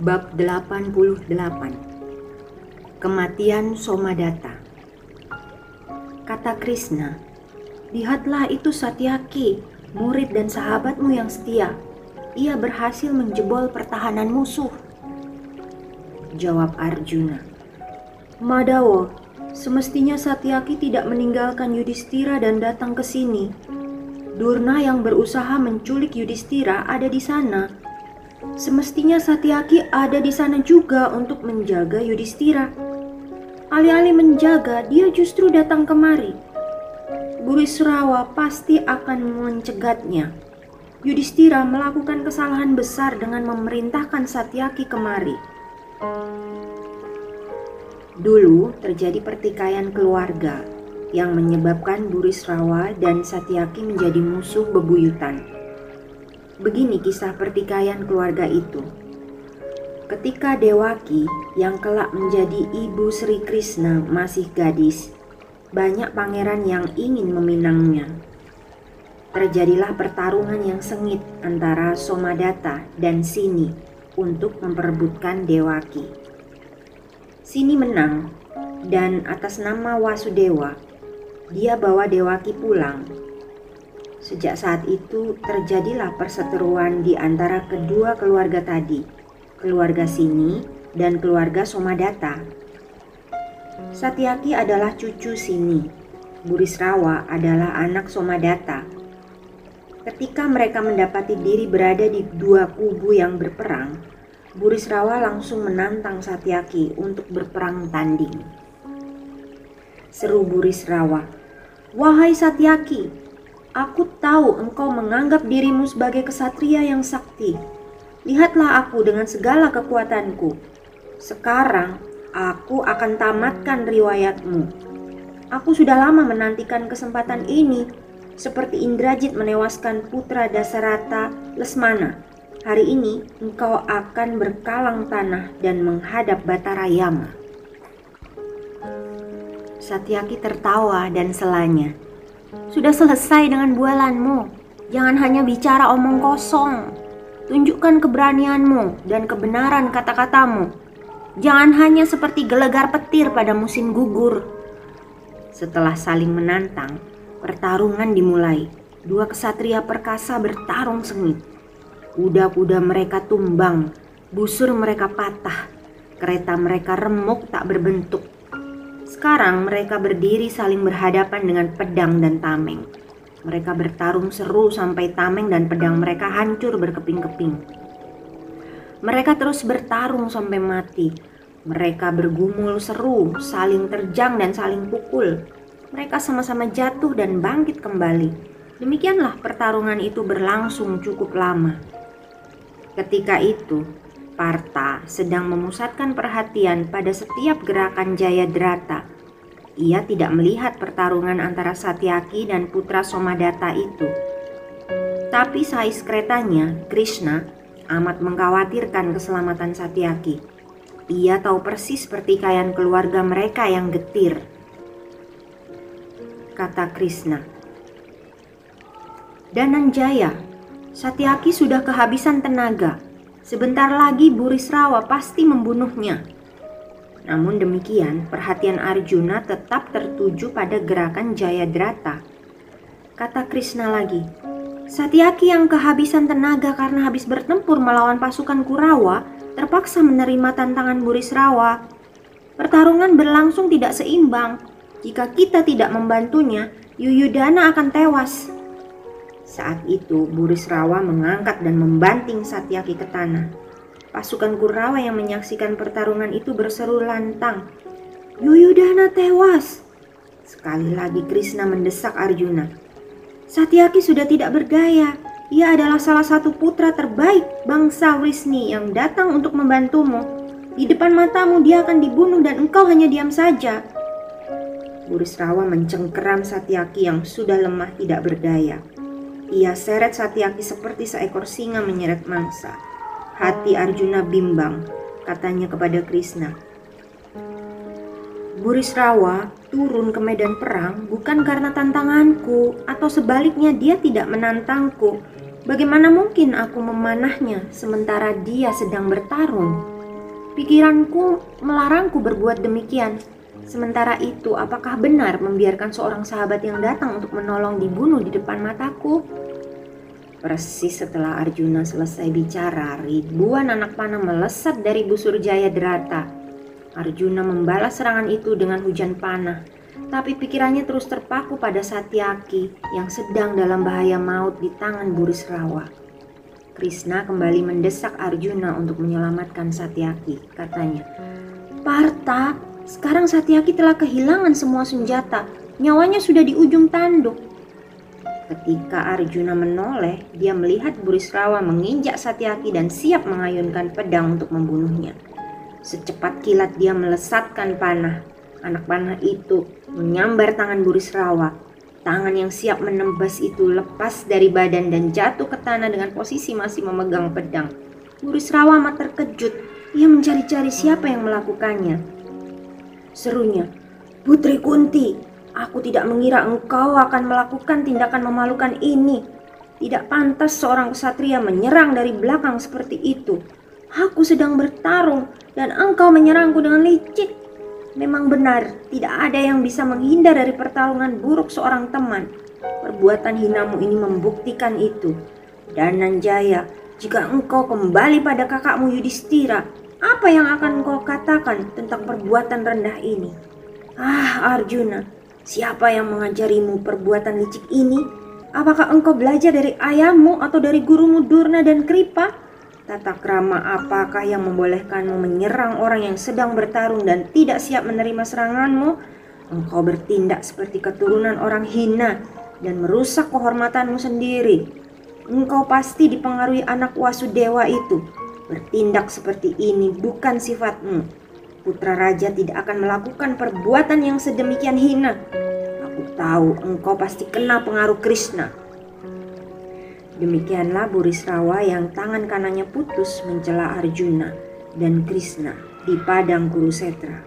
Bab 88 Kematian Somadatta Kata Krishna, Lihatlah itu Satyaki, murid dan sahabatmu yang setia. Ia berhasil menjebol pertahanan musuh. Jawab Arjuna, Madawo, semestinya Satyaki tidak meninggalkan Yudhistira dan datang ke sini. Durna yang berusaha menculik Yudhistira ada di sana Semestinya Satyaki ada di sana juga untuk menjaga Yudhistira. Alih-alih menjaga, dia justru datang kemari. Burisrawa pasti akan mencegatnya. Yudhistira melakukan kesalahan besar dengan memerintahkan Satyaki kemari. Dulu terjadi pertikaian keluarga yang menyebabkan Burisrawa dan Satyaki menjadi musuh bebuyutan. Begini kisah pertikaian keluarga itu. Ketika Dewaki yang kelak menjadi ibu Sri Krishna masih gadis, banyak pangeran yang ingin meminangnya. Terjadilah pertarungan yang sengit antara Somadatta dan Sini untuk memperebutkan Dewaki. Sini menang dan atas nama Wasudewa, dia bawa Dewaki pulang Sejak saat itu terjadilah perseteruan di antara kedua keluarga tadi, keluarga Sini dan keluarga Somadatta. Satyaki adalah cucu Sini, Burisrawa adalah anak Somadatta. Ketika mereka mendapati diri berada di dua kubu yang berperang, Burisrawa langsung menantang Satyaki untuk berperang tanding. Seru Burisrawa, "Wahai Satyaki, Aku tahu engkau menganggap dirimu sebagai kesatria yang sakti. Lihatlah aku dengan segala kekuatanku. Sekarang aku akan tamatkan riwayatmu. Aku sudah lama menantikan kesempatan ini, seperti Indrajit menewaskan putra Dasarata Lesmana. Hari ini engkau akan berkalang tanah dan menghadap Batara Yama. Satyaki tertawa dan selanya. Sudah selesai dengan bualanmu. Jangan hanya bicara omong kosong. Tunjukkan keberanianmu dan kebenaran kata-katamu. Jangan hanya seperti gelegar petir pada musim gugur. Setelah saling menantang, pertarungan dimulai. Dua kesatria perkasa bertarung sengit. Kuda-kuda mereka tumbang, busur mereka patah, kereta mereka remuk tak berbentuk sekarang mereka berdiri saling berhadapan dengan pedang dan tameng. Mereka bertarung seru sampai tameng dan pedang mereka hancur berkeping-keping. Mereka terus bertarung sampai mati. Mereka bergumul seru, saling terjang dan saling pukul. Mereka sama-sama jatuh dan bangkit kembali. Demikianlah pertarungan itu berlangsung cukup lama. Ketika itu, Parta sedang memusatkan perhatian pada setiap gerakan Jayadrata. Ia tidak melihat pertarungan antara Satyaki dan putra Somadatta itu. Tapi sais keretanya, Krishna, amat mengkhawatirkan keselamatan Satyaki. Ia tahu persis pertikaian keluarga mereka yang getir. Kata Krishna. Dananjaya, Satyaki sudah kehabisan tenaga Sebentar lagi Burisrawa pasti membunuhnya. Namun demikian, perhatian Arjuna tetap tertuju pada gerakan Jayadrata. Kata Krishna lagi, Satyaki yang kehabisan tenaga karena habis bertempur melawan pasukan Kurawa terpaksa menerima tantangan Burisrawa. Pertarungan berlangsung tidak seimbang. Jika kita tidak membantunya, Yuyudana akan tewas. Saat itu Burisrawa mengangkat dan membanting Satyaki ke tanah. Pasukan Kurawa yang menyaksikan pertarungan itu berseru lantang. Yuyudana tewas. Sekali lagi Krishna mendesak Arjuna. Satyaki sudah tidak berdaya. Ia adalah salah satu putra terbaik bangsa Wisni yang datang untuk membantumu. Di depan matamu dia akan dibunuh dan engkau hanya diam saja. Burisrawa mencengkeram Satyaki yang sudah lemah tidak berdaya. Ia seret Satyaki seperti seekor singa menyeret mangsa. Hati Arjuna bimbang, katanya kepada Krishna. Burisrawa turun ke medan perang bukan karena tantanganku atau sebaliknya dia tidak menantangku. Bagaimana mungkin aku memanahnya sementara dia sedang bertarung? Pikiranku melarangku berbuat demikian. Sementara itu, apakah benar membiarkan seorang sahabat yang datang untuk menolong dibunuh di depan mataku? Persis setelah Arjuna selesai bicara, ribuan anak panah melesat dari busur Jaya Derata. Arjuna membalas serangan itu dengan hujan panah, tapi pikirannya terus terpaku pada Satyaki yang sedang dalam bahaya maut di tangan Burisrawa. Krishna kembali mendesak Arjuna untuk menyelamatkan Satyaki, katanya. Parta, sekarang Satyaki telah kehilangan semua senjata, nyawanya sudah di ujung tanduk. Ketika Arjuna menoleh, dia melihat Burisrawa menginjak Satyaki dan siap mengayunkan pedang untuk membunuhnya. Secepat kilat dia melesatkan panah. Anak panah itu menyambar tangan Burisrawa. Tangan yang siap menembas itu lepas dari badan dan jatuh ke tanah dengan posisi masih memegang pedang. Burisrawa amat terkejut. Ia mencari-cari siapa yang melakukannya. Serunya, Putri Kunti, Aku tidak mengira engkau akan melakukan tindakan memalukan ini. Tidak pantas seorang kesatria menyerang dari belakang seperti itu. Aku sedang bertarung dan engkau menyerangku dengan licik. Memang benar, tidak ada yang bisa menghindar dari pertarungan buruk seorang teman. Perbuatan hinamu ini membuktikan itu. Dan Nanjaya, jika engkau kembali pada kakakmu Yudhistira, apa yang akan engkau katakan tentang perbuatan rendah ini? Ah, Arjuna, Siapa yang mengajarimu perbuatan licik ini? Apakah engkau belajar dari ayahmu atau dari gurumu Durna dan Kripa? Tata krama apakah yang membolehkanmu menyerang orang yang sedang bertarung dan tidak siap menerima seranganmu? Engkau bertindak seperti keturunan orang hina dan merusak kehormatanmu sendiri. Engkau pasti dipengaruhi anak Wasudewa itu. Bertindak seperti ini bukan sifatmu putra raja tidak akan melakukan perbuatan yang sedemikian hina. Aku tahu engkau pasti kena pengaruh Krishna. Demikianlah Burisrawa yang tangan kanannya putus mencela Arjuna dan Krishna di padang Kurusetra.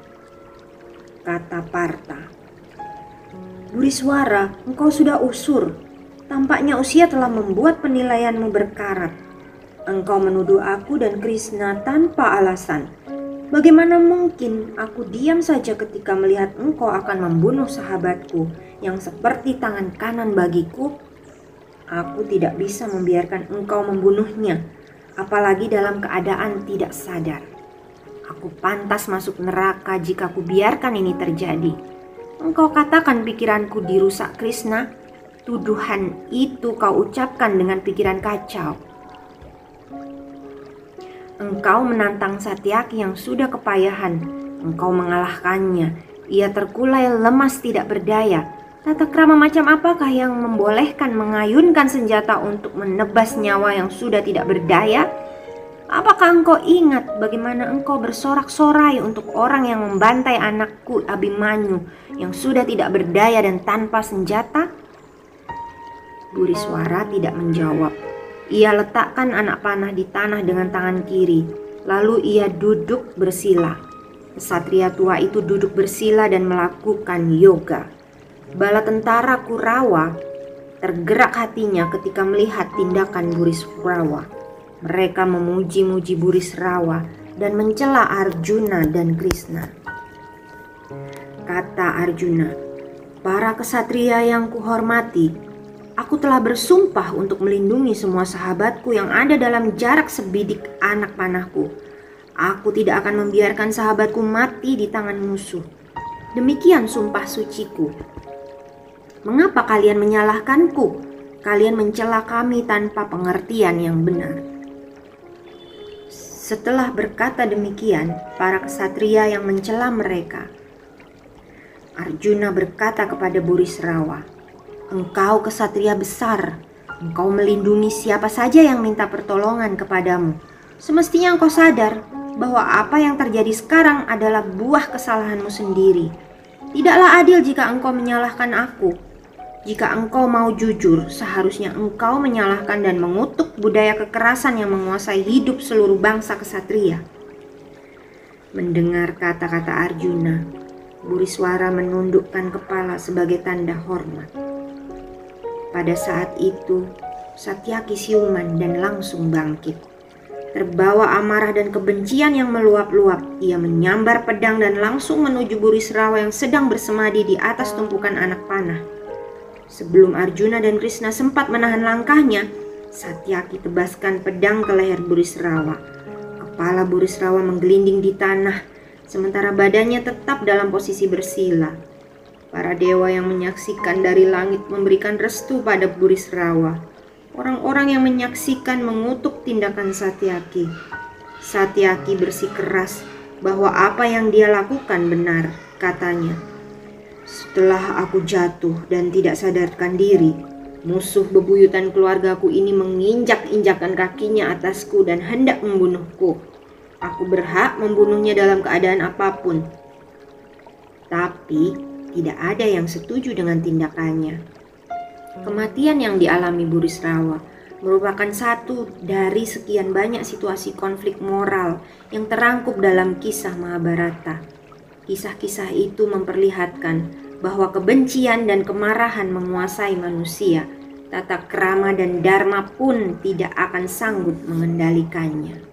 Kata Parta, Buriswara, engkau sudah usur. Tampaknya usia telah membuat penilaianmu berkarat. Engkau menuduh aku dan Krishna tanpa alasan Bagaimana mungkin aku diam saja ketika melihat engkau akan membunuh sahabatku yang seperti tangan kanan bagiku? Aku tidak bisa membiarkan engkau membunuhnya, apalagi dalam keadaan tidak sadar. Aku pantas masuk neraka jika ku biarkan ini terjadi. Engkau katakan pikiranku dirusak Krishna. Tuduhan itu kau ucapkan dengan pikiran kacau. Engkau menantang Satyaki yang sudah kepayahan. Engkau mengalahkannya. Ia terkulai lemas tidak berdaya. Tata krama macam apakah yang membolehkan mengayunkan senjata untuk menebas nyawa yang sudah tidak berdaya? Apakah engkau ingat bagaimana engkau bersorak-sorai untuk orang yang membantai anakku Abimanyu yang sudah tidak berdaya dan tanpa senjata? Buriswara tidak menjawab. Ia letakkan anak panah di tanah dengan tangan kiri, lalu ia duduk bersila. Kesatria tua itu duduk bersila dan melakukan yoga. Bala tentara Kurawa tergerak hatinya ketika melihat tindakan Buris Kurawa. Mereka memuji-muji Buris Rawa dan mencela Arjuna dan Krishna. Kata Arjuna, para kesatria yang kuhormati, Aku telah bersumpah untuk melindungi semua sahabatku yang ada dalam jarak sebidik anak panahku. Aku tidak akan membiarkan sahabatku mati di tangan musuh. Demikian sumpah suciku. Mengapa kalian menyalahkanku? Kalian mencela kami tanpa pengertian yang benar. Setelah berkata demikian, para kesatria yang mencela mereka, Arjuna berkata kepada Burisrawa, "Engkau kesatria besar, engkau melindungi siapa saja yang minta pertolongan kepadamu. Semestinya engkau sadar bahwa apa yang terjadi sekarang adalah buah kesalahanmu sendiri. Tidaklah adil jika engkau menyalahkan aku." Jika engkau mau jujur, seharusnya engkau menyalahkan dan mengutuk budaya kekerasan yang menguasai hidup seluruh bangsa kesatria. Mendengar kata-kata Arjuna, Buriswara menundukkan kepala sebagai tanda hormat. Pada saat itu, Satyaki siuman dan langsung bangkit. Terbawa amarah dan kebencian yang meluap-luap, ia menyambar pedang dan langsung menuju Burisrawa yang sedang bersemadi di atas tumpukan anak panah. Sebelum Arjuna dan Krishna sempat menahan langkahnya, Satyaki tebaskan pedang ke leher Burisrawa. Kepala Burisrawa menggelinding di tanah, sementara badannya tetap dalam posisi bersila. Para dewa yang menyaksikan dari langit memberikan restu pada Burisrawa. Orang-orang yang menyaksikan mengutuk tindakan Satyaki. Satyaki bersikeras bahwa apa yang dia lakukan benar, katanya. Setelah aku jatuh dan tidak sadarkan diri, musuh bebuyutan keluargaku ini menginjak-injakkan kakinya atasku dan hendak membunuhku. Aku berhak membunuhnya dalam keadaan apa pun. Tapi tidak ada yang setuju dengan tindakannya. Kematian yang dialami Burisrawa merupakan satu dari sekian banyak situasi konflik moral yang terangkup dalam kisah Mahabharata. Kisah-kisah itu memperlihatkan bahwa kebencian dan kemarahan menguasai manusia, tata krama dan dharma pun tidak akan sanggup mengendalikannya.